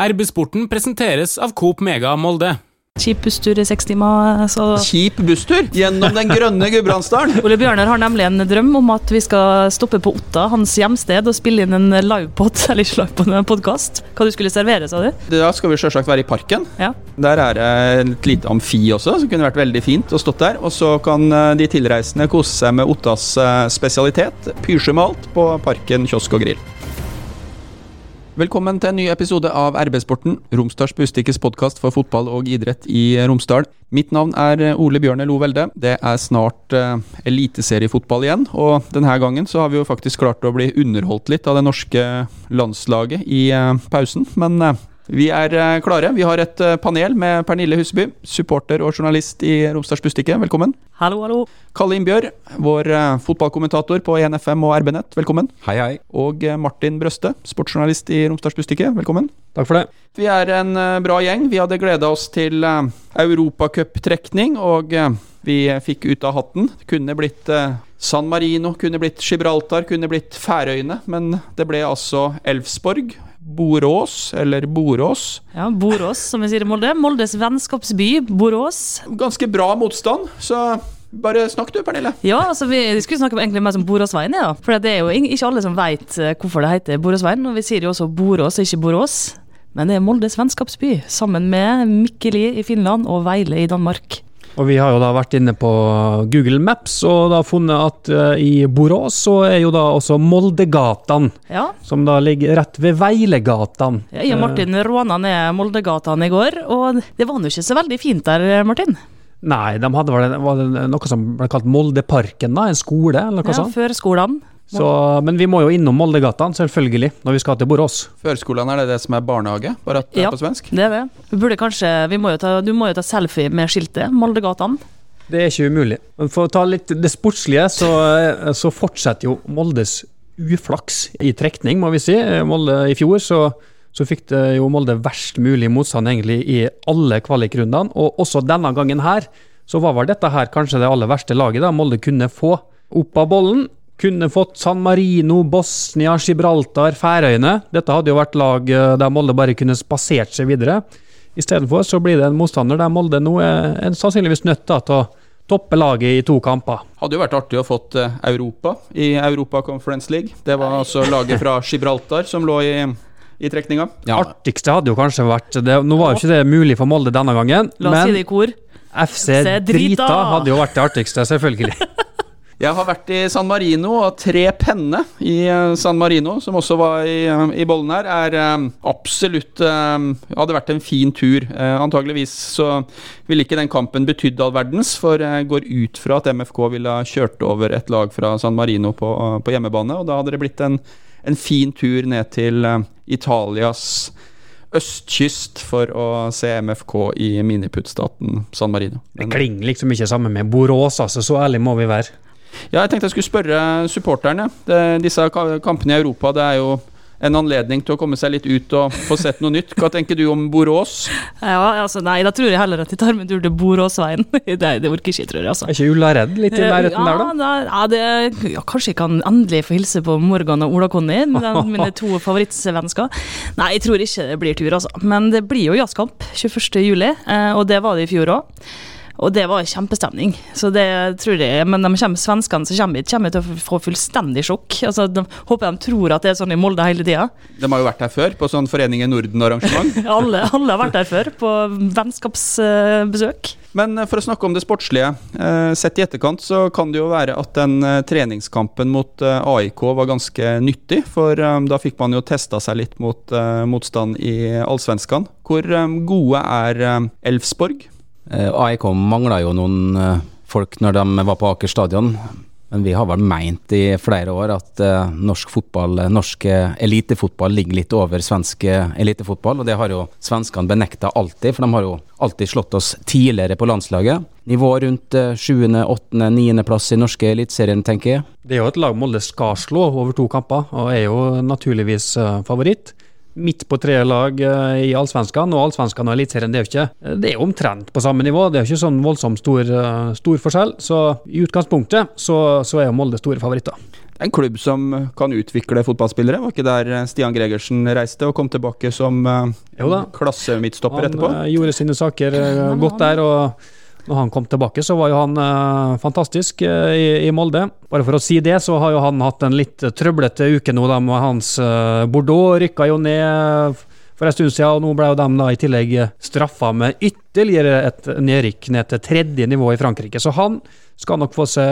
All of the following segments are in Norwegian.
RB-sporten presenteres av Coop Mega Molde. Kjip busstur i seks timer. Så Kjip busstur gjennom den grønne Gudbrandsdalen. Ole Bjørnar har nemlig en drøm om at vi skal stoppe på Otta, hans hjemsted, og spille inn en livepod, eller ikke livepod, men en podkast. Hva du skulle servere, sa du? Da skal vi selvsagt være i parken. Ja. Der er det et lite amfi også, som kunne vært veldig fint å stått der. Og så kan eh, de tilreisende kose seg med Ottas eh, spesialitet, pysjemalt, på Parken kiosk og grill. Velkommen til en ny episode av RB-sporten, Romsdals Bustikkes podkast for fotball og idrett i Romsdal. Mitt navn er Ole Bjørne Lo Velde. Det er snart uh, eliteseriefotball igjen, og denne gangen så har vi jo faktisk klart å bli underholdt litt av det norske landslaget i uh, pausen. Men uh, vi er eh, klare. Vi har et eh, panel med Pernille Huseby, supporter og journalist i Romsdals Bustikke. Velkommen. Hallo, hallo. Kalle Innbjørg, vår eh, fotballkommentator på 1FM og RB-nett. Velkommen. Hei, hei. Og Martin Brøste, sportsjournalist i Romsdals Bustikke. Velkommen. Takk for det. Vi er en bra gjeng. Vi hadde gleda oss til europacuptrekning, og vi fikk ut av hatten. Det kunne blitt San Marino, kunne blitt Gibraltar, kunne blitt Færøyene, men det ble altså Elfsborg. Borås, eller Borås. Ja, Borås, som vi sier i Molde. Moldes vennskapsby, Borås. Ganske bra motstand, så bare snakk du, Pernille. Ja, altså vi skulle snakke egentlig mer om Boråsveien, ja. For det er jo ikke alle som veit eh, hvorfor det heter Boråsveien. Og vi sier jo også Borås, ikke Borås. Men det er Moldes vennskapsby, sammen med Mikkeli i Finland og Veile i Danmark. Og Vi har jo da vært inne på Google Maps og da funnet at uh, i Borås så er jo da også Moldegatene, ja. som da ligger rett ved Veilegatene. Ja, jeg og Martin råna ned Moldegatene i går, og det var nå ikke så veldig fint der, Martin? Nei, de hadde vel, noe som ble kalt Moldeparken, da? En skole, eller noe ja, sånt? Førskolen. Så, men vi må jo innom Moldegatan, selvfølgelig, når vi skal til Borås. Førskolen, er det det som er barnehage, bare at det ja, er på svensk? det er det. Vi burde kanskje, vi må ta, du må jo ta selfie med skiltet Moldegatan. Det er ikke umulig. Men for å ta litt det sportslige, så, så fortsetter jo Moldes uflaks i trekning, må vi si. Molde I fjor så, så fikk det jo Molde verst mulig motstand egentlig i alle kvalikrundene, og også denne gangen her så var vel dette her kanskje det aller verste laget da Molde kunne få opp av bollen. Kunne fått San Marino, Bosnia, Gibraltar, Færøyene. Dette hadde jo vært lag eh, der Molde bare kunne spasert seg videre. Istedenfor så blir det en motstander der Molde nå er, er sannsynligvis nødt til å toppe laget i to kamper. Hadde jo vært artig å fått eh, Europa i Europa Conference League. Det var altså laget fra Gibraltar som lå i i trekninga. Ja. Artigste hadde jo kanskje vært det, Nå var jo ikke det mulig for Molde denne gangen, La oss men si det i kor. FC Drita hadde jo vært det artigste, selvfølgelig. Jeg har vært i San Marino, og Tre Penne i eh, San Marino, som også var i, eh, i bollen her, er um, absolutt Hadde vært en fin tur. Antageligvis så ville ikke den kampen betydd all verdens, for jeg går ut fra at MFK ville ha kjørt over et lag fra San Marino på, på hjemmebane, og da hadde det blitt en, en fin tur ned til Italias østkyst for å se MFK i miniputtstaten San Marino. Men, det klinger liksom ikke sammen med Borås, altså. Så ærlig må vi være. Ja, jeg tenkte jeg skulle spørre supporterne. Det, disse kampene i Europa det er jo en anledning til å komme seg litt ut og få sett noe nytt. Hva tenker du om Borås? Ja, altså Nei, da tror jeg heller at de tar med en tur til Boråsveien. det, det orker ikke, tror jeg. altså. Er ikke Ullared litt i nærheten ja, der, da? Ja, det, ja, kanskje jeg kan endelig få hilse på Morgan og Ola Conny, mine to favorittsvensker. Nei, jeg tror ikke det blir tur, altså. Men det blir jo jazzkamp 21.07, eh, og det var det i fjor òg. Og det var kjempestemning. Så det tror jeg, Men de kommer, svenskene som kommer hit, kommer til å få fullstendig sjokk. Altså, de, håper de tror at det er sånn i Molde hele tida. De har jo vært her før, på sånn Foreningen Norden-arrangement. alle, alle, har vært her før, på vennskapsbesøk. Men eh, for å snakke om det sportslige. Eh, sett i etterkant så kan det jo være at den eh, treningskampen mot AIK var ganske nyttig. For da fikk man jo testa seg litt mot motstand i Allsvenskan. Hvor gode er Elfsborg? Eh, AIK mangla jo noen eh, folk når de var på Aker stadion. Men vi har vel meint i flere år at uh, norsk fotball, norsk elitefotball ligger litt over svensk elitefotball. Og det har jo svenskene benekta alltid, for de har jo alltid slått oss tidligere på landslaget. Nivå rundt uh, 7., 8., 9. plass i norske eliteserien, tenker jeg. Det er jo et lag Molde skal slå over to kamper, og er jo naturligvis favoritt midt på tre lag uh, i Allsvenskan, og Allsvenskan og Eliteserien det er jo ikke Det er jo omtrent på samme nivå, det er jo ikke sånn voldsomt stor, uh, stor forskjell. Så i utgangspunktet så, så er jo Molde store favoritter. En klubb som kan utvikle fotballspillere. Var ikke der eh, Stian Gregersen reiste og kom tilbake som klassemidtstopper etterpå? Han gjorde sine saker godt der. og når han kom tilbake, så var jo han eh, fantastisk eh, i, i, Molde. Bare for å si det, så har jo han hatt en litt trøblete uke nå, da, med hans eh, Bordeaux rykka jo ned for en stund siden, og nå ble jo de da i tillegg straffa med ytterligere et nedrykk ned til tredje nivå i Frankrike. Så han skal nok få se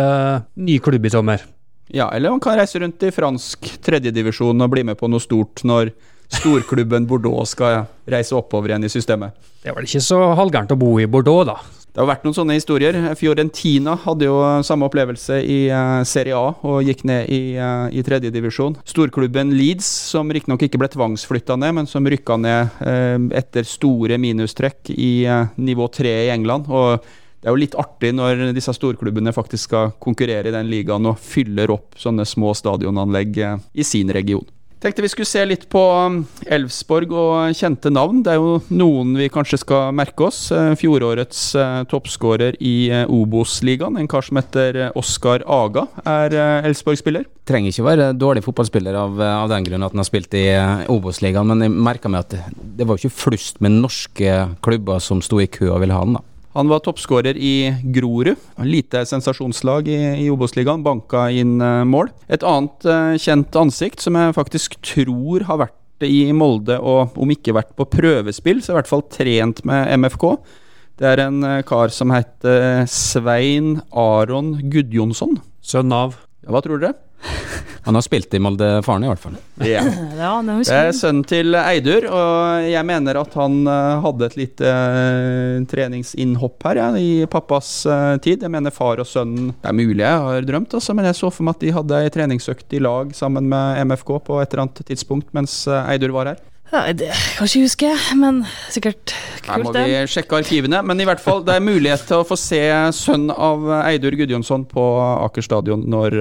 ny klubb i sommer. Ja, eller han kan reise rundt i fransk tredjedivisjon og bli med på noe stort når storklubben Bordeaux skal reise oppover igjen i systemet. Det er vel ikke så halvgærent å bo i Bordeaux, da. Det har vært noen sånne historier. Fiorentina hadde jo samme opplevelse i uh, Serie A og gikk ned i, uh, i tredjedivisjon. Storklubben Leeds, som riktignok ikke ble tvangsflytta ned, men som rykka ned uh, etter store minustrekk i nivå tre i England. og det er jo litt artig når disse storklubbene faktisk skal konkurrere i den ligaen og fyller opp sånne små stadionanlegg i sin region. Tenkte vi skulle se litt på um, Elfsborg og kjente navn. Det er jo noen vi kanskje skal merke oss. Eh, fjorårets uh, toppskårer i uh, Obos-ligaen, en kar som heter Oskar Aga, er Elfsborg-spiller. Trenger ikke være dårlig fotballspiller av, av den grunn at han har spilt i Obos-ligaen, men jeg merka meg at det var ikke flust med norske klubber som sto i kø og ville ha han. da. Han var toppskårer i Grorud. Lite sensasjonslag i, i Obos-ligaen. Banka inn uh, mål. Et annet uh, kjent ansikt som jeg faktisk tror har vært i Molde, og om ikke vært på prøvespill, så i hvert fall trent med MFK. Det er en uh, kar som heter Svein Aron Gudjonsson. Sønn av Hva tror dere? Han har spilt i Molde, faren i hvert fall. Ja. det er sønnen til Eidur, og jeg mener at han uh, hadde et lite uh, treningsinnhopp her ja, i pappas uh, tid. Jeg mener far og sønnen Det er mulig jeg har drømt, altså, men jeg så for meg at de hadde ei treningsøkt i lag sammen med MFK på et eller annet tidspunkt mens Eidur var her. Ja, det kan ikke huske, men sikkert kult. Her må vi sjekke arkivene. Men i hvert fall, det er mulighet til å få se sønn av Eidur Gudjonsson på Aker stadion når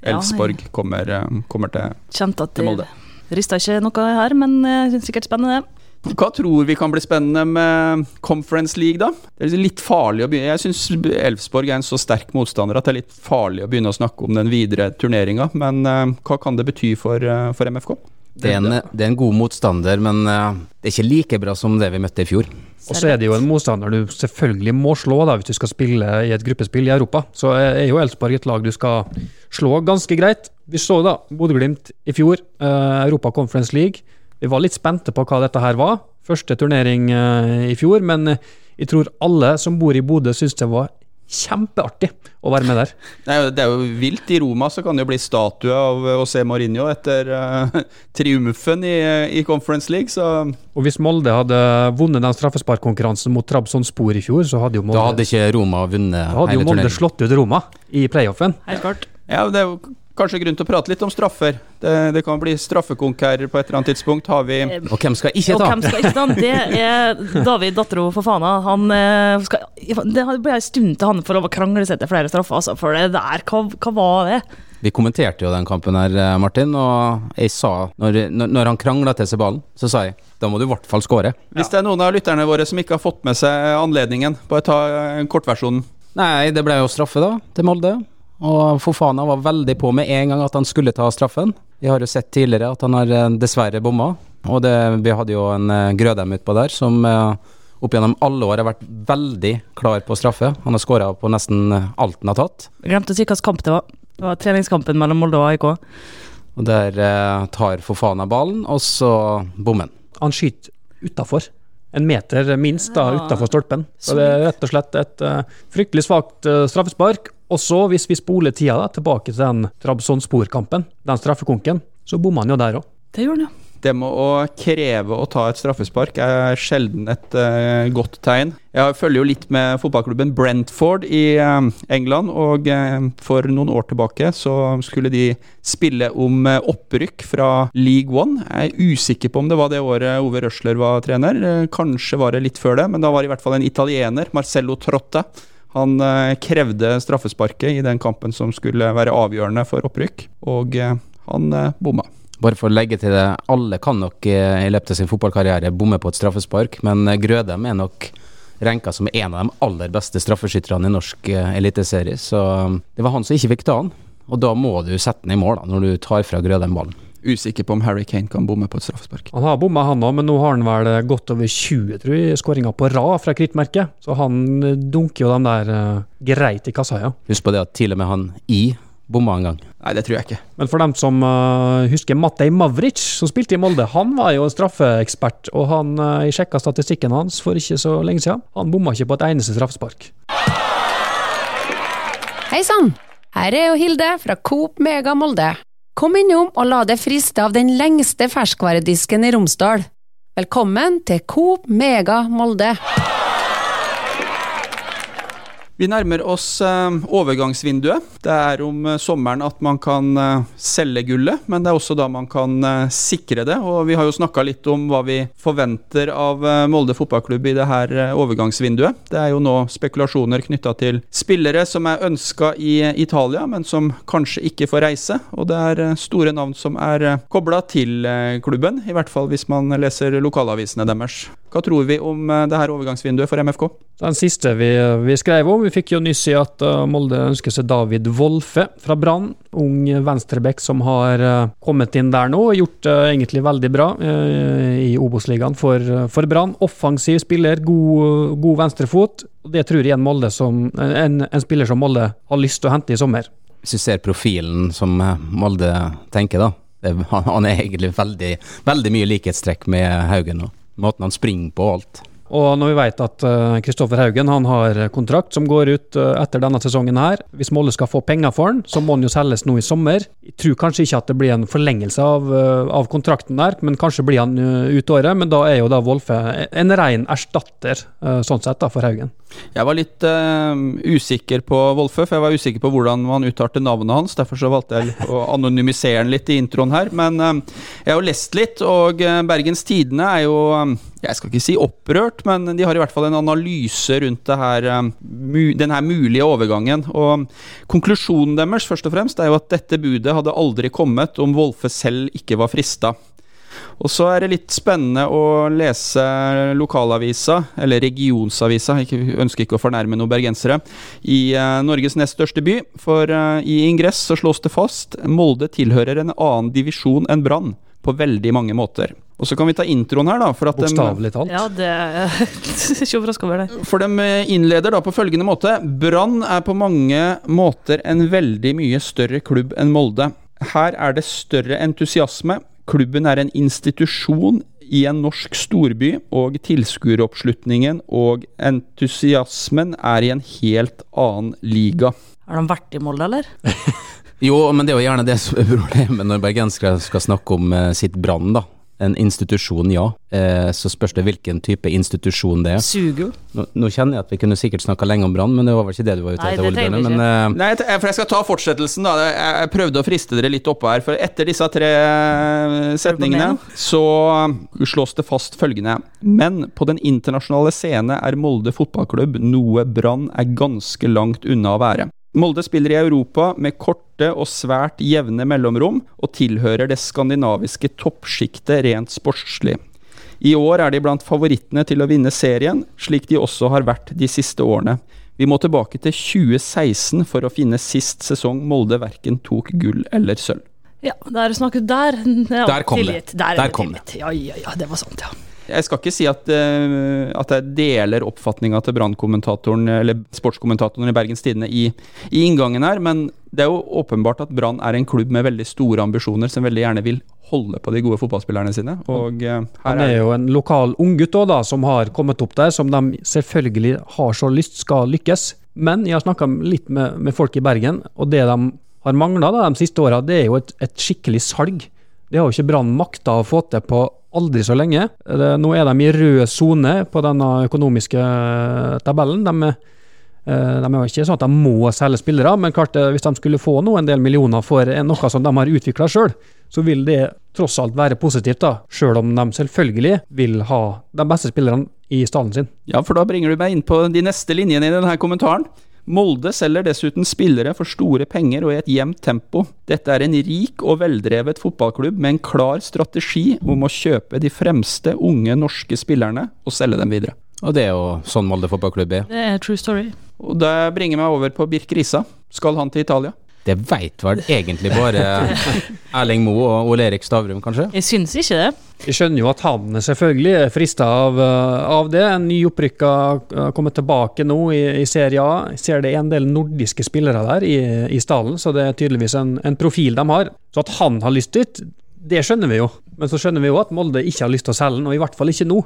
Elfsborg ja, kommer, eh, kommer, til, Kjent at til Molde. Rista ikke noe her, men uh, sikkert spennende. Hva tror vi kan bli spennende med Conference League, da? Det er litt farlig å begynne Jeg syns Elfsborg er en så sterk motstander at det er litt farlig å begynne å snakke om den videre turneringa. Men uh, hva kan det bety for, uh, for MFK? Det er, en, det er, en, god motstander, men uh, det er ikke like bra som det vi møtte i fjor. Og så er det jo en motstander du selvfølgelig må slå da, hvis du skal spille i et gruppespill i Europa. Så er jo Elsborg et lag du skal slå ganske greit. Vi så da Bodø-Glimt i fjor, uh, Europa Conference League. Vi var litt spente på hva dette her var. Første turnering uh, i fjor, men jeg tror alle som bor i Bodø syns det var kjempeartig å være med der. Nei, det er jo vilt. I Roma så kan det jo bli statue av José Mourinho etter uh, triumfen i, i, Conference League, så Og hvis Molde hadde vunnet den straffesparkkonkurransen mot Trabzon-Spor i fjor, så hadde jo Molde Da hadde ikke Roma vunnet hele turneringen. Da hadde jo Molde slått ut Roma i playoffen. Helt klart. Ja, det er jo kanskje grunn til å prate litt om straffer. Det, det kan bli straffekonkurrer på et eller annet tidspunkt. Har vi Og hvem skal ikke ta? Og hvem skal ikke ta? Det er David Dattero Fofana. Han eh, skal, Det ble en stund til han for å krangle seg til flere straffer, altså. For det der, hva, hva var det? Vi kommenterte jo den kampen her, eh, Martin, og jeg sa, når, når han krangla til seg ballen, så sa jeg da må du i hvert fall skåre. Hvis det er noen av lytterne våre som ikke har fått med seg anledningen, bare ta kortversjonen. Nei, det ble jo straffe, da, til Molde. Og Fofana var veldig på med en gang at han skulle ta straffen. Vi har jo sett tidligere at han har eh, dessverre bomma. Og det, vi hadde jo en uh, Grødem utpå der som uh, opp gjennom alle år har vært veldig klar på straffe. Han har skåra på nesten alt han har tatt. Glemte å si hvilken kamp det var. Det var treningskampen mellom Molde og AIK. Og der eh, tar Fofana ballen, og så bommen. Han skyter utafor. En meter minst da, ja. utafor stolpen. Så det er rett og slett et uh, fryktelig svakt uh, straffespark. Og så, hvis vi spoler tida da, tilbake til den Trabzon-Spor-kampen, den straffekonken, så bommer han jo der òg. Det gjør han, ja. Det med å kreve å ta et straffespark er sjelden et uh, godt tegn. Jeg følger jo litt med fotballklubben Brentford i uh, England, og uh, for noen år tilbake så skulle de spille om opprykk fra League One. Jeg er usikker på om det var det året Ove Røsler var trener, kanskje var det litt før det, men da var det i hvert fall en italiener, Marcello Trotte. han krevde straffesparket i den kampen som skulle være avgjørende for opprykk, og han bomma. Bare for å legge til det, alle kan nok i løpet av sin fotballkarriere bomme på et straffespark, men Grødem er nok renka som en av de aller beste straffeskytterne i norsk eliteserie, så det var han som ikke fikk ta han. Og da må du sette den i mål, da, når du tar fra Grødem ballen. Usikker på om Harry Kane kan bomme på et straffespark. Han har bomma, han òg, men nå har han vel godt over 20 tror jeg, skåringer på rad fra krittmerket. Så han eh, dunker jo dem der uh, greit i kassa, ja. Husk på det at til og med han I bomma en gang. Nei, det tror jeg ikke. Men for dem som uh, husker Matej Mavric, som spilte i Molde, han var jo straffeekspert. Og han, uh, jeg sjekka statistikken hans for ikke så lenge siden. Han bomma ikke på et eneste straffespark. Hei sann! Her er jo Hilde fra Coop Mega Molde. Kom innom og la deg friste av den lengste ferskvaredisken i Romsdal. Velkommen til Coop Mega Molde. Vi nærmer oss eh, overgangsvinduet. Det er om eh, sommeren at man kan eh, selge gullet, men det er også da man kan sikre det. Og vi har jo snakka litt om hva vi forventer av Molde fotballklubb i det her overgangsvinduet. Det er jo nå spekulasjoner knytta til spillere som er ønska i Italia, men som kanskje ikke får reise. Og det er store navn som er kobla til klubben, i hvert fall hvis man leser lokalavisene deres. Hva tror vi om eh, det her overgangsvinduet for MFK? Den siste vi, vi skrev om, vi fikk jo nyss i at uh, Molde ønsker seg David Wolfe fra Brann. Ung venstrebekk som har uh, kommet inn der nå og gjort det egentlig veldig bra i Obos-ligaen for, for Brann. Offensiv spiller, god, god venstrefot. Det tror jeg en, Molde som, en, en spiller som Molde har lyst til å hente i sommer. Hvis du ser profilen som eh, Molde tenker, da. Det, han, er egentlig veldig, veldig mye likhetstrekk med Haugen. Og måten han springer på og alt. Og når vi vet at Kristoffer Haugen han har kontrakt som går ut uh, etter denne sesongen her, hvis Molde skal få penger for han, så må han jo selges nå i sommer. Jeg tror kanskje ikke at det blir en forlengelse av, uh, av kontrakten der, men kanskje blir han ut året. Men da er jo da Wolfe en ren erstatter, sånn sett, da, for Haugen. Jeg var litt uh, usikker på Wolfe, for jeg var usikker på hvordan man uttalte navnet hans. Derfor så valgte jeg å anonymisere den litt i introen her. Men uh, jeg har jo lest litt, og uh, Bergens Tidende er jo um, jeg skal ikke si opprørt, men de har i hvert fall en analyse rundt her, mu, den her mulige overgangen. Og Konklusjonen deres først og fremst er jo at dette budet hadde aldri kommet om Wolfe selv ikke var frista. Og så er det litt spennende å lese lokalavisa, eller regionsavisa, jeg ønsker ikke å fornærme noen bergensere, i uh, Norges nest største by. For uh, i ingress så slås det fast Molde tilhører en annen divisjon enn Brann på veldig mange måter. Og så kan vi ta introen her, da. Bokstavelig talt. Ja, det er ikke overraska over det. For de innleder da på følgende måte. Brann er på mange måter en veldig mye større klubb enn Molde. Her er det større entusiasme. Klubben er en institusjon i en norsk storby, og tilskueroppslutningen og entusiasmen er i en helt annen liga. Har de vært i Molde, eller? Jo, men det er jo gjerne det som er problemet når bergensere skal snakke om eh, sitt Brann, da. En institusjon, ja. Eh, så spørs det hvilken type institusjon det er. Suger. Nå, nå kjenner jeg at vi kunne sikkert snakka lenge om Brann, men det var vel ikke det du var ute Nei, det trenger vi Men eh, Nei, for jeg skal ta fortsettelsen, da. Jeg prøvde å friste dere litt oppå her. For etter disse tre eh, setningene så slås det fast følgende. Men på den internasjonale scene er Molde fotballklubb noe Brann er ganske langt unna å være. Molde spiller i Europa med korte og svært jevne mellomrom, og tilhører det skandinaviske toppsjiktet rent sportslig. I år er de blant favorittene til å vinne serien, slik de også har vært de siste årene. Vi må tilbake til 2016 for å finne sist sesong Molde verken tok gull eller sølv. Ja, der snakket Der, ja, Der kom det. Der, er Der kom det. Ja, ja, ja, det var sant, ja. Jeg skal ikke si at, eh, at jeg deler oppfatninga til Brann-kommentatoren, eller sportskommentatoren i Bergens Tidende i, i inngangen her, men det er jo åpenbart at Brann er en klubb med veldig store ambisjoner, som veldig gjerne vil holde på de gode fotballspillerne sine. Og eh, her Han er jo en lokal unggutt da, som har kommet opp der, som de selvfølgelig har så lyst skal lykkes. Men jeg har snakka litt med, med folk i Bergen, og det de har mangla de siste åra, det er jo et, et skikkelig salg. Det har jo ikke Brann makta å få til på aldri så lenge. Nå er de i rød sone på denne økonomiske eh, tabellen. De, eh, de er jo ikke sånn at de må selge spillere, men klart eh, hvis de skulle få nå en del millioner for noe som de har utvikla sjøl, så vil det tross alt være positivt, da, sjøl om de selvfølgelig vil ha de beste spillerne i stallen sin. Ja, for da bringer du meg inn på de neste linjene i denne kommentaren. Molde selger dessuten spillere for store penger og i et jevnt tempo. Dette er en rik og veldrevet fotballklubb med en klar strategi om å kjøpe de fremste unge norske spillerne og selge dem videre. Og det er jo sånn Molde fotballklubb er. Det er true story. Og det bringer meg over på Birk Risa. Skal han til Italia? Det veit vel egentlig bare Erling Moe og Ole Erik Stavrum, kanskje? Jeg syns ikke det. Jeg skjønner jo at han selvfølgelig er frista av, eh, av det. En ny opprykka kommer tilbake nå i, i Serie A. Jeg ser det er en del nordiske spillere der i, i stallen, så det er tydeligvis en, en profil de har. Så at han har lyst dit, det skjønner vi jo. Men så skjønner vi jo at Molde ikke har lyst til å selge den, og i hvert fall ikke nå.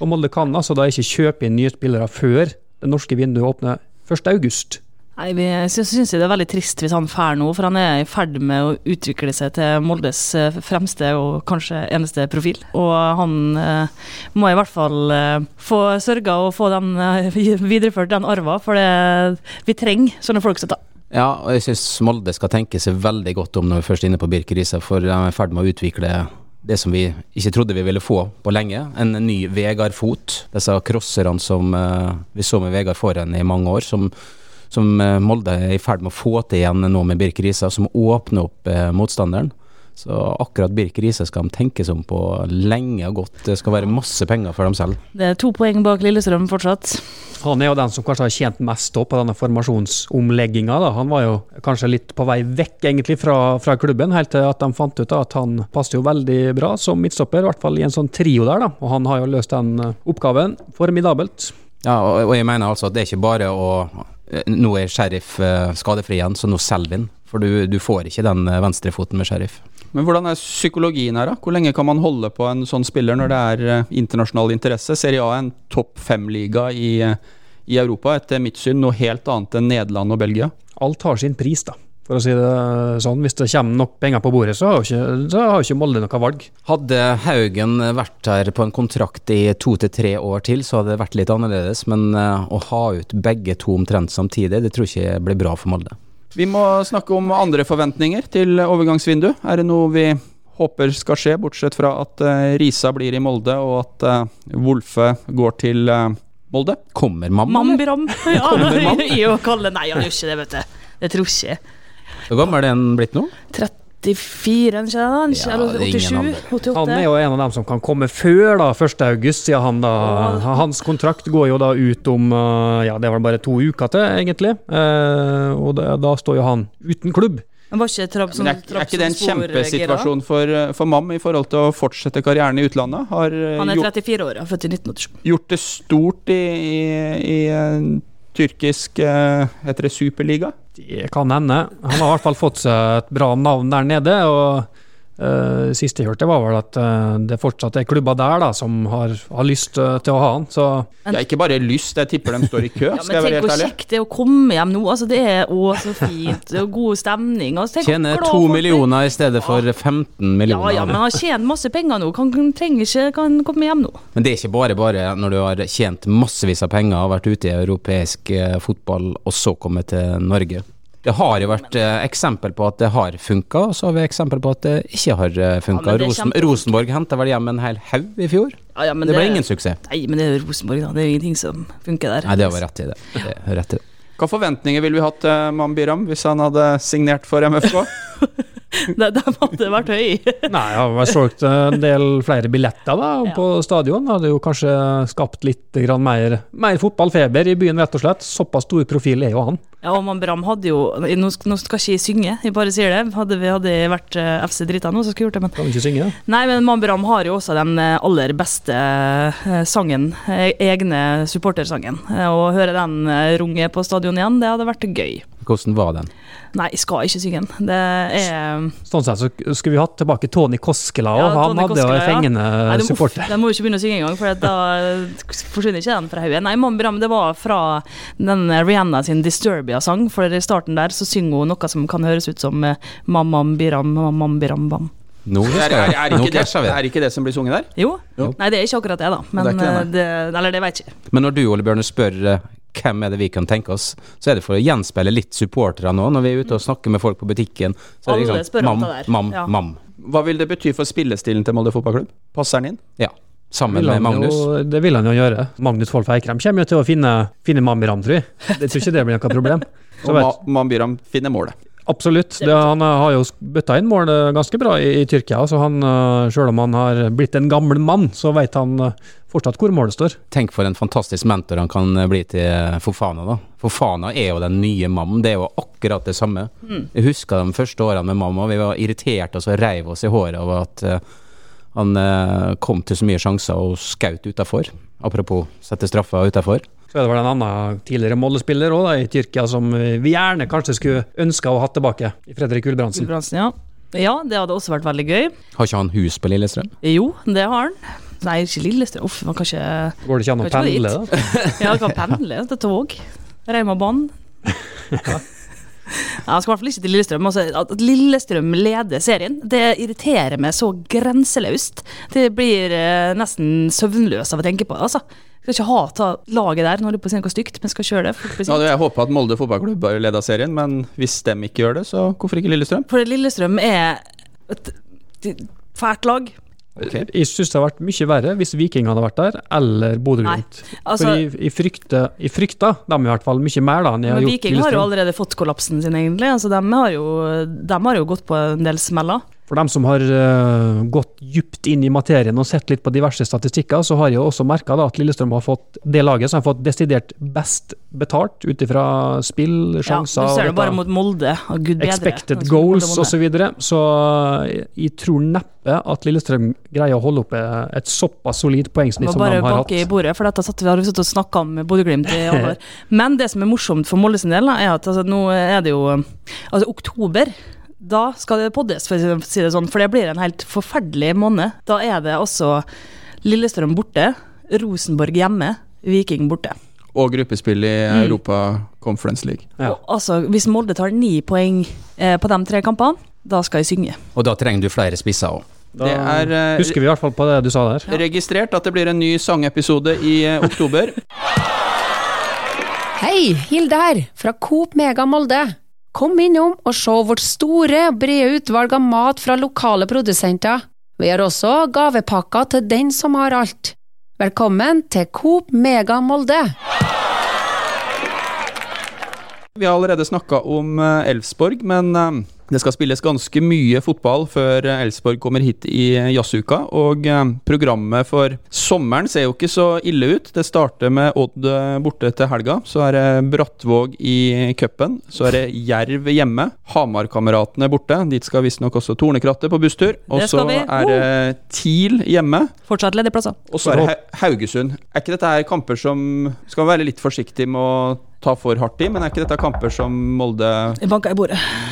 Og Molde kan altså da ikke kjøpe inn nye spillere før det norske vinduet åpner 1.8. Nei, vi syns syns det er veldig trist hvis han drar nå, for han er i ferd med å utvikle seg til Moldes eh, fremste og kanskje eneste profil. Og han eh, må i hvert fall eh, få sørga og få den, eh, videreført den arva, for det, vi trenger sånne folk som det. Ja, og jeg syns Molde skal tenke seg veldig godt om når vi først er inne på Birk Riise, for de er i ferd med å utvikle det som vi ikke trodde vi ville få på lenge. En ny Vegard Fot. Disse crosserne som eh, vi så med Vegard foran i mange år, som, som eh, Molde er i ferd med å få til igjen nå med Birk Riise, som åpner opp eh, motstanderen. Så akkurat Birk Riise skal de tenke seg om på lenge og godt. Det skal være masse penger for dem selv. Det er to poeng bak Lillestrøm fortsatt. Han er jo den som kanskje har tjent mest på denne formasjonsomlegginga. Han var jo kanskje litt på vei vekk egentlig fra, fra klubben, helt til at de fant ut da, at han passet jo veldig bra som midtstopper, i hvert fall i en sånn trio der. da. Og han har jo løst den eh, oppgaven formidabelt. Ja, og, og jeg mener altså at det er ikke bare å Nå er Sheriff eh, skadefri igjen, så nå selger vi den. For du, du får ikke den eh, venstrefoten med Sheriff. Men hvordan er psykologien her, da? Hvor lenge kan man holde på en sånn spiller når det er eh, internasjonal interesse? Serie A er en topp fem-liga i, eh, i Europa, etter mitt syn noe helt annet enn Nederland og Belgia. Alt har sin pris, da. For å si det sånn. Hvis det kommer nok penger på bordet, så har jo ikke, så har ikke Molde noe valg. Hadde Haugen vært her på en kontrakt i to til tre år til, så hadde det vært litt annerledes. Men eh, å ha ut begge to omtrent samtidig, det tror jeg ikke blir bra for Molde. Vi må snakke om andre forventninger til overgangsvindu. Er det noe vi håper skal skje, bortsett fra at eh, Risa blir i Molde, og at eh, Wolfe går til Molde? Kommer mamma? Mambram. Ja, i å kalle Nei, han gjør ikke det, vet du. Det tror ikke jeg. Hvor gammel er den blitt nå? 34, ikke det? Ja, Eller det er ingen 87? 88? Han er jo en av dem som kan komme før da, 1. august, siden han da Hans kontrakt går jo da ut om eh, Ja, det var bare to uker til, egentlig. Eh, og da, da står jo han uten klubb. Men var ikke Trapp som Men er, er ikke det en kjempesituasjon for, eh, for Mam i forhold til å fortsette karrieren i utlandet? Har eh, Han er 34 år, ja, født i 1987. gjort det stort i, i, i eh, tyrkisk eh, Heter det superliga? Det kan hende. Han har i hvert fall fått seg et bra navn der nede. og eh, Siste jeg hørte, var vel at uh, det fortsatt er klubber der da, som har, har lyst uh, til å ha han. Så Men- Jeg har ikke bare lyst, jeg tipper de står i kø. Ja, skal jeg men være tenk hvor kjekt det er å komme hjem nå. Altså, det er å så fint. Det er god stemning. Altså, tenk Tjener to millioner i stedet for 15 millioner. ja, men han tjener masse penger nå. Kan, kan, trenger ikke kan komme hjem nå. Men det er ikke bare bare når du har tjent massevis av penger og vært ute i europeisk fotball, og så komme til Norge. Det har jo vært eh, eksempel på at det har funka, og så har vi eksempel på at det ikke har eh, funka. Ja, men det er Rosen, kjempe- Rosenborg henta vel hjem en hel haug i fjor. Ja, ja, men det ble ingen suksess. Nei, men det er jo Rosenborg, da. Det er jo ingenting som funker der. Nei, det var rett i det. det er rett i det. Hva forventninger ville vi hatt til Mambiram hvis han hadde signert for MFK? det, det hadde vært høy. Nei, jeg har vel solgt en del flere billetter da, Ja. på stadion. Hadde jo kanskje skapt litt grann mer, mer fotballfeber i byen, rett og slett. Såpass stor profil er jo han. Ja, og man Bram hadde jo Nå, skal, nå skal ikke jeg synge, jeg bare sier det. Hadde vi hadde vært eh, FC Drita nå, så skulle jeg gjort det, men Kan vi ikke synge? Nei, men Man Bram har jo også den eh, aller beste eh, sangen, egne supportersangen. Å høre den runge på stadion igjen, det hadde vært gøy. Hvordan var den? Nei, jeg skal ikke synge den. Det er Sånn sett så skulle vi hatt tilbake Tony Koskela, òg. Ja, han hadde jo fengende en ja. fengende supporter. den må jo ikke begynne å synge engang, for da forsvinner ikke den fra hodet. Nei, Man Bram, det var fra den Rihanna sin Disturbia-sang, for i starten der så synger hun noe som kan høres ut som eh, Mamam Biram, Mamam Biram Bam. No, Er, er, er, Nå ikke det, er ikke det som blir sunget der? Jo? Jo. Nei, det er ikke akkurat det, da. Men Det er det, eh, eller det vet jeg ikke. Men når du, Ole Bjørne, spør eh, hvem er det vi kan tenke oss, så er det for å gjenspeile litt supportere nå. Når vi er ute og snakker med folk på butikken, så er det liksom mam, mam, Ja. mam. Hva vil det bety for spillestilen til Molde fotballklubb? Passer den inn? Ja. Sammen med Magnus. Jo, det vil han jo gjøre. Magnus Wolff Eikrem kommer jo til å finne, finne Mamiram, tror jeg. Jeg tror ikke det blir noe problem. Så Og vet, Ma Mam Biram finner målet. absolutt. Det, han har jo bøtta inn mål ganske bra i, i Tyrkia. Så han, eh, selv om han har blitt en gammel mann, så vet han eh, fortsatt hvor målet står. Tenk for en fantastisk mentor han kan eh, bli til Fofana, da. Fofana er jo den nye Mam. Det er jo akkurat det samme. Jeg husker de første årene med mamma. vi var irritert og så reiv oss i håret over at uh, han uh, kom til så mye sjanser og skaut utafor. Apropos sette straffer utafor. Så er det vel en annen tidligere Molde-spiller også, da, i Tyrkia som eh, vi gjerne kanskje skulle ønska å ha tilbake. Fredrik Ulbrandsen. Gulbrandsen, ja. ja, det hadde også vært veldig gøy. Har ikke han hus på Lillestrøm? Jo, det har han. Nei, ikke Lillestrøm. Uff, man kan ikke Går det ikke an å pendle, da? Ja, kan pendle til tog. Reimabanen. Ja, Jeg skal i hvert fall ikke til Lillestrøm. Altså, at Lillestrøm leder serien, det irriterer meg så grenseløst. Det blir eh, nesten søvnløs av å tenke på det. Altså. Skal ikke ha laget der, nå holder jeg på å si noe stygt, men skal kjøre det. Ja, jeg håper at Molde fotballklubb leder serien, men hvis de ikke gjør det, så hvorfor ikke Lillestrøm? For Lillestrøm er et et fælt lag. Jeg syns det hadde vært mye verre hvis Viking hadde vært der, eller Bodø-Glimt. altså- For jeg, jeg, frykter, jeg frykter dem i hvert fall mye mer da enn jeg har gjort Viking har jo allerede fått kollapsen sin, egentlig. Altså, de, har jo, de har jo gått på en del smeller. For dem som har uh, gått dypt inn i materien og sett litt på diverse statistikker, så har jeg også merka at Lillestrøm har fått det laget som har fått desidert best betalt ut ifra spill, Ja, du ser det bare mot Molde. og Gud bedre. expected Altså, goals osv. Så, videre. så eh, jeg tror neppe at Lillestrøm greier å holde oppe et såpass solid poengsnitt som de bare har hatt. banke i bordet, for dette satt vi, har sittet og snakka om Bodø-Glimt i alle år. Men det som er morsomt for Molde sin del, er at altså, nå er det jo Altså, oktober. Da skal det poddes, for å si det sånn, for det blir en helt forferdelig måned. Da er det også Lillestrøm borte, Rosenborg hjemme, Viking borte. Og gruppespill i Mm. Europa Conference League. Ja. Og, altså, hvis Molde tar ni poeng eh, på de tre kampene, da skal jeg synge. Og da trenger du flere spisser òg. Da Det er eh, husker vi i hvert fall på det du sa der. registrert at det blir en ny sangepisode i eh, oktober. Hei, Hilde her, fra Coop Mega Molde. Kom innom og se vårt store, brede utvalg av mat fra lokale produsenter. Vi har også gavepakker til den som har alt. Velkommen til Coop Mega Molde. Vi har allerede snakka om eh, Elfsborg, men eh, det skal spilles ganske mye fotball før Elsborg kommer hit i jazzuka. Og eh, programmet for sommeren ser jo ikke så ille ut. Det starter med Odd eh, borte til helga. Så er det Brattvåg i cupen. Så er det Jerv hjemme. Hamarkameratene borte. Dit skal visstnok også Tornekrattet på busstur. Og så er det TIL hjemme. Fortsatt ledige plasser. Og så er det Haugesund. Er ikke dette her kamper som Skal være litt forsiktig med å ta for hardt i, men er ikke dette kamper som Molde i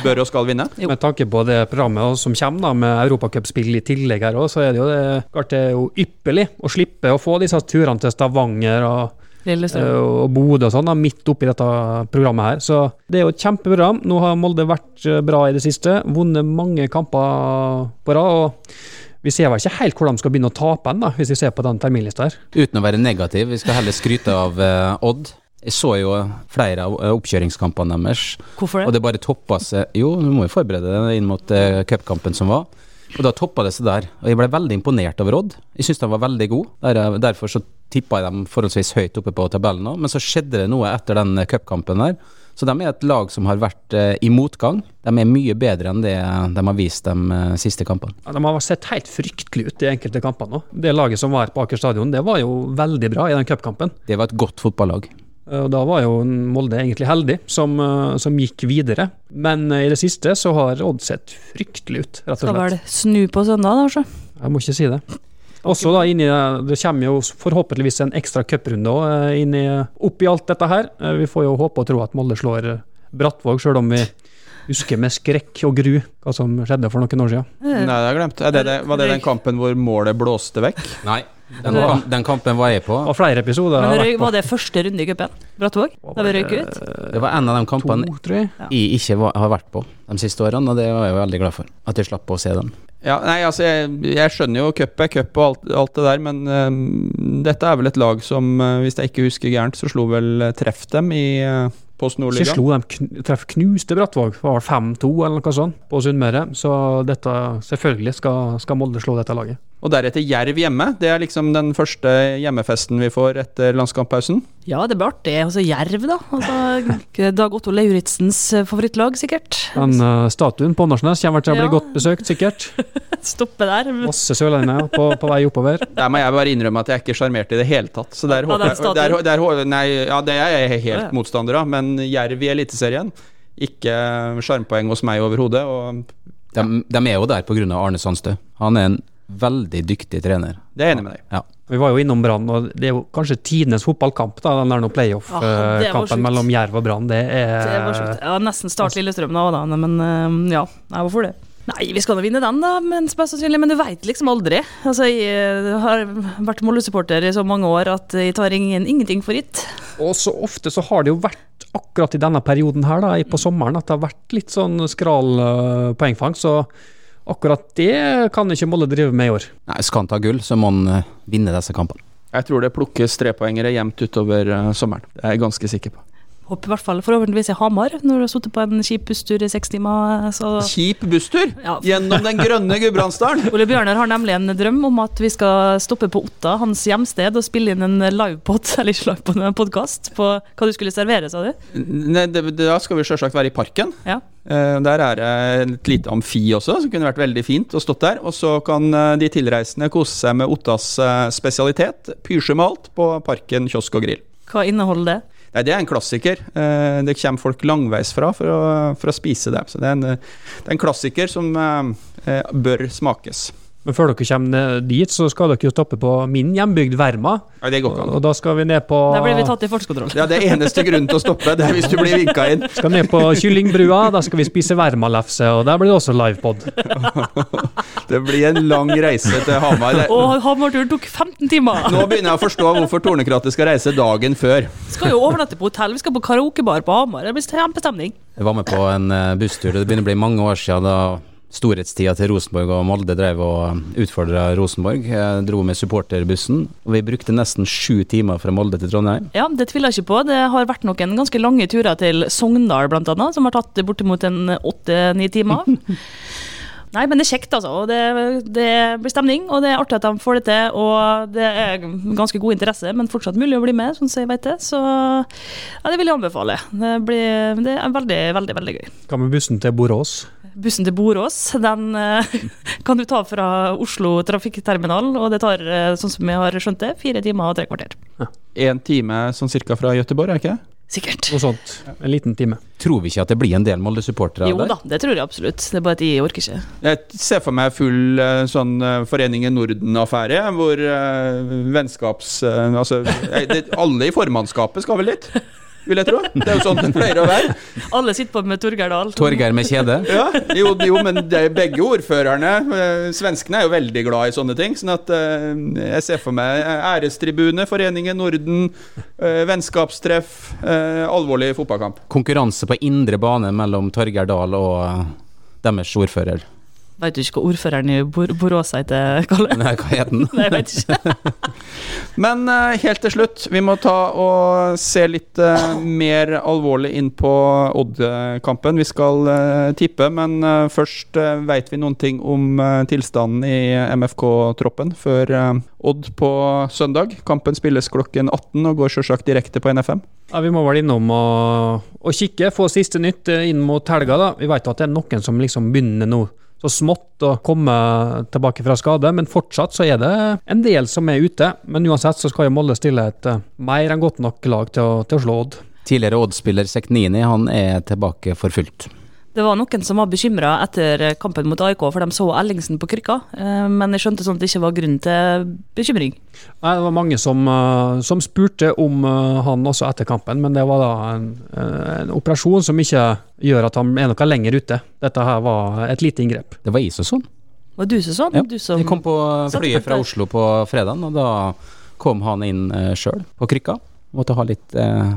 bør og skal vinne? Jo. Med tanke på det programmet som kommer da, med europacupspill i tillegg her også, så er det jo det, klart det er jo ypperlig å slippe å få disse turene til Stavanger og, eh, og Bodø og sånn midt oppi dette programmet her. Så det er jo et kjempeprogram. Nå har Molde vært eh, bra i det siste, vunnet mange kamper på rad. og vi ser vel ikke helt hvor de skal begynne å tape hen, hvis vi ser på den terminlista her. Uten å være negativ, vi skal heller skryte av eh, Odd. Jeg så jo flere av eh, oppkjøringskampene deres, Hvorfor og det? det bare toppa seg Jo, du må jo forberede deg inn mot uh, cupkampen som var. Og da toppa det seg der. Og jeg ble veldig imponert over Odd. Jeg syns de var veldig gode. Der, derfor så tippa jeg dem forholdsvis høyt oppe på tabellen nå. Men så skjedde det noe etter den eh, cupkampen der. Så de er et lag som har vært eh, i motgang. De er mye bedre enn det de har vist de eh, siste kampene. Ja, de har sett helt fryktelig ut i enkelte kamper nå. Det laget som var på Aker stadion, det var jo veldig bra i den cupkampen. Det var et godt fotballag. Eh, Og Da var jo Molde egentlig heldig, som, eh, som gikk videre. Men eh, i det siste så har Odd sett fryktelig ut, rett og Skal vel slett. snu på søndag, da, så. Jeg må ikke si det. Også da inni, det, det kommer jo forhåpentligvis en ekstra cuprunde òg inn i oppi alt dette her. Vi får jo håpe og tro at Molde slår Brattvåg, sjøl om vi husker med skrekk og gru hva som skjedde for noen år siden. Nei, det har jeg glemt. Er det, det, var det den kampen hvor målet blåste vekk? Nei, den, kam den kampen var jeg på. Og flere episoder Men røy, var det første runde i cupen? Brattvåg? Da vi røyk ut? Det var en av de kampene to, jeg. jeg ikke var, har vært på de siste årene, og det var jeg veldig glad for. At jeg slapp å se den. Ja, nei, altså, jeg, jeg skjønner jo cup er cup og alt, alt det der, men eh, dette er vel et lag som, eh, hvis jeg ikke husker gærent, så slo vel eh, Treff dem i uh, Post Så slo de kn treff knuste Brattvåg, det var 5-2 eller noe sånt på Sunnmøre. Så dette, selvfølgelig skal, skal Molde slå dette laget. Og deretter Jerv hjemme. Det er liksom den første hjemmefesten vi får etter landskamppausen. Ja, det blir artig. Altså Jerv, da. Altså, Dag Otto Lauritzens favorittlag, sikkert. Den uh, statuen på Åndalsnes kommer til å bli Ja. godt besøkt, sikkert. Stoppe der. Masse sørlendinger på, på vei oppover. Der må jeg bare innrømme at jeg er ikke sjarmert i det hele tatt. Så der Av håper jeg der, der, Nei, ja, det er jeg helt Ja, ja. motstander av, men Jerv i Eliteserien Ikke sjarmpoeng hos meg overhodet. De, de er jo der pga. Arne Sandstø. Han er en veldig dyktig trener. det er jeg enig med deg. Ja. Vi var jo innom Brann, og det er jo kanskje tidenes fotballkamp, da, den der nå Ja, det var playoff-kampen ah, mellom Jerv og Brann. Det er Det var sjukt. Ja, nesten Start Lillestrøm da, da, men eh, ja. Nei, hvorfor det? Nei, vi skal nå vinne den, da, men, sannsynlig, men du veit liksom aldri. Altså, Jeg eh, har vært Molde-supporter i så mange år at jeg tar ingen, ingenting for gitt. Og så ofte så har det jo vært akkurat i denne perioden her, da, på sommeren, at det har vært litt sånn skral poengfang. Så akkurat det kan ikke Molde drive med i år. Nei, Skal han ta gull, så må han eh, vinne disse kampene. Jeg tror det plukkes trepoengere jevnt utover eh, sommeren. Det er jeg ganske sikker på. Håper i hvert fall forhåpentligvis i Hamar, når du har sittet på en kjip busstur i seks timer. Så Kjip busstur Ja. gjennom den grønne Gudbrandsdalen! Ole Bjørnar har nemlig en drøm om at vi skal stoppe på Otta, hans hjemsted, og spille inn en livepod, eller ikke livepod, en podkast på hva du skulle servere, sa du? Nei, det, da skal vi sjølsagt være i parken. Ja. Eh, Der er det et lite amfi også, som kunne vært veldig fint å stått der. Og så kan eh, de tilreisende kose seg med Ottas eh, spesialitet, pysjemalt, på Parken kiosk og grill. Hva inneholder det? Nei, Det er en klassiker. Eh, Det kommer folk langveisfra for å, for å spise det. Så det er en, eh, det er en klassiker som eh, bør smakes. Men før dere kommer dit, så skal dere jo stoppe på min hjembygd Verma. Ja, det går ikke an. Og da skal vi ned på Der blir vi tatt i fartskontroll. Ja, Det er eneste grunnen til å stoppe, det er hvis du blir vinka inn. skal ned på Kyllingbrua, da skal vi spise Verma-lefse, og der blir det også livepod. Det blir en lang reise til Hamar. Og Hamar-turen tok 15 timer! Nå begynner jeg å forstå hvorfor Tornekrattet skal reise dagen før. Skal jo overnatte på hotell, vi skal på karaokebar på Hamar. Det blir kjempestemning. Jeg var med på en busstur, busstur. Det begynner å bli mange år siden da storhetstida til Rosenborg og Molde drev og utfordra Rosenborg. Jeg dro med supporterbussen, og vi brukte nesten sju timer fra Molde til Trondheim. Ja, det tviler jeg ikke på. Det har vært noen ganske lange turer til Sogndal, annet, som har tatt bortimot en åtte-ni timer. Nei, men det er kjekt, altså. Det, det blir stemning, og det er artig at de får det til. Og det er ganske god interesse, men fortsatt mulig å bli med, sånn som jeg vet det. Så ja, det vil jeg anbefale. Det, blir, det er veldig, veldig, veldig gøy. Hva med bussen til Borås? Bussen til Borås den eh, kan du ta fra Oslo trafikkterminal, og det tar, eh, sånn som jeg har skjønt det, fire timer og tre kvarter. En time sånn cirka fra Gøteborg, er ikke det? Sikkert. Noe sånt. En liten time. Tror vi ikke at det blir en del Molde-supportere Jo da, det tror jeg absolutt. Det er bare at jeg orker ikke. Jeg ser for meg full eh, sånn Foreningen Norden-affære, hvor uh, vennskaps... Uh, altså, jeg, det, alle i formannskapet skal vel litt, vil jeg tro. Det er jo sånn det pleier å være. Alle sitter på med Torgeir Dahl. Torgeir med kjede? Ja, jo, jo, men det er begge ordførerne eh, Svenskene er jo veldig glad i sånne ting. Sånn at eh, jeg ser for meg eh, ærestribune, Foreningen Norden, vennskapstreff, alvorlig fotballkamp. Konkurranse på indre bane mellom Torgeir Dahl og deres ordfører. Vet du ikke hva ordføreren i Bor Borås heter, Kalle? Nei, hva heter den? Nei, jeg vet ikke. Men eh, helt til slutt, vi må ta og se litt eh, mer alvorlig inn på Odd-kampen. Vi skal eh, tippe, men uh, først uh, veit vi noen ting om tilstanden i MFK-troppen før Odd på søndag. Kampen spilles klokken 18 og går selvsagt direkte på NFM. Ja, Vi må vel innom og, og kikke, få siste nytt inn mot helga. da. Vi vet at det er noen som liksom begynner nå så smått å komme tilbake fra skade, men fortsatt så er det en del som er ute. Men uansett så skal jo Molde stille et eh, mer enn godt nok lag til å, til å slå Odd. Tidligere Odd-spiller Seknini han er tilbake for fullt. Det var noen som var bekymra etter kampen mot AIK, for de så Ellingsen på krykka. Eh, Men jeg skjønte sånn at det ikke var grunn til bekymring. Nei, Det var mange som, eh, som spurte om eh, han også etter kampen, men det var da en, en operasjon som ikke gjør at han er noe lenger ute. Dette her var et lite inngrep. Det var is og sånn. Var du som sånn? Ja, Du som Jeg kom på flyet fra. Oslo på fredagen, og da kom han inn sjøl på krykka. Måtte ha litt eh,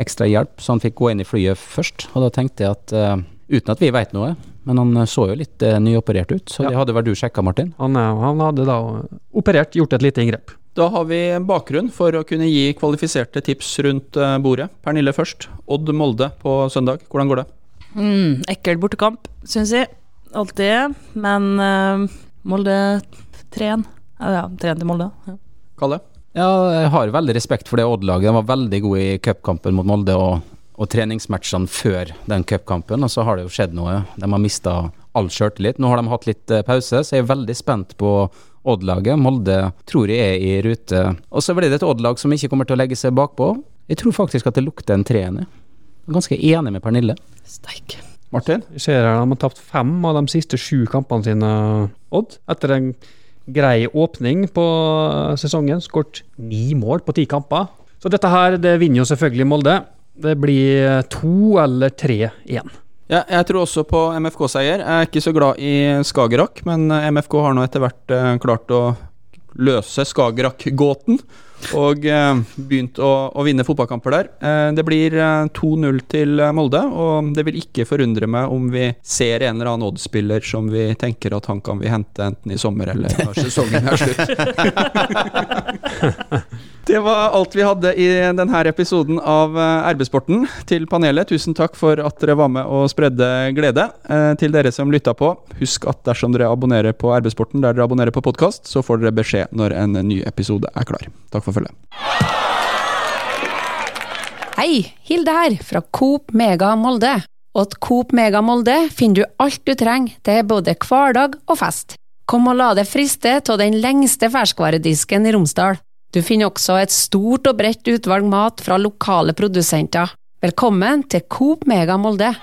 ekstra hjelp, så han fikk gå inn i flyet først. Og da tenkte jeg at, eh, uten at vi veit noe, men han eh, så jo litt eh, nyoperert ut, så Ja. det hadde vel du sjekka, Martin? Han, eh, han hadde da operert, gjort et lite inngrep. Da har vi en bakgrunn for å kunne gi kvalifiserte tips rundt eh, bordet. Pernille først. Odd Molde på søndag. Hvordan går det? mm, Ekkel bortekamp, syns jeg. Alltid. Men uh, Molde 3-1. Ja, 3-1 til Molde. Ja. Kalle? Ja, jeg har veldig respekt for det Odd-laget. De var veldig gode i cupkampen mot Molde og, og treningsmatchene før den cupkampen, og så har det jo skjedd noe. De har mista all sjøltillit. Nå har de hatt litt eh, pause, så jeg er veldig spent på Odd-laget. Molde tror jeg er i rute. Og så blir det et Odd-lag som ikke kommer til å legge seg bakpå. Jeg tror faktisk at det lukter en treende Jeg er ganske enig med Pernille. Steik. Martin? Vi ser her, De har tapt fem av de siste sju kampene sine, Odd. Etter en grei åpning på sesongen. Skåret ni mål på ti kamper. Så dette her, det vinner jo selvfølgelig Molde. Det blir to eller tre igjen. Ja, jeg tror også på MFK-seier. Jeg er ikke så glad i Skagerrak, men eh, MFK har nå etter hvert eh, klart å løse Skagerrak-gåten. Og eh, begynt å, å vinne fotballkamper der. Eh, det blir eh, 2-0 til eh, Molde, og det vil ikke forundre meg om vi ser en eller annen Odd-spiller som vi tenker at han kan vi hente enten i sommer eller når sesongen er slutt. Det var alt vi hadde i denne episoden av eh, RB-sporten. Til panelet, tusen takk for at dere var med og spredde glede. Eh, til dere som lytta på, husk at dersom dere abonnerer på RB-sporten der dere abonnerer på podkast, så får dere beskjed når en ny episode er klar. Takk for følget. Hei, Hilde her, fra Coop Mega Molde. Åt Coop Mega Molde finner du alt du trenger til både hverdag og fest. Kom og la deg friste av den lengste ferskvaredisken i Romsdal. Du finner også et stort og bredt utvalg mat fra lokale produsenter. Velkommen til Coop Mega Molde.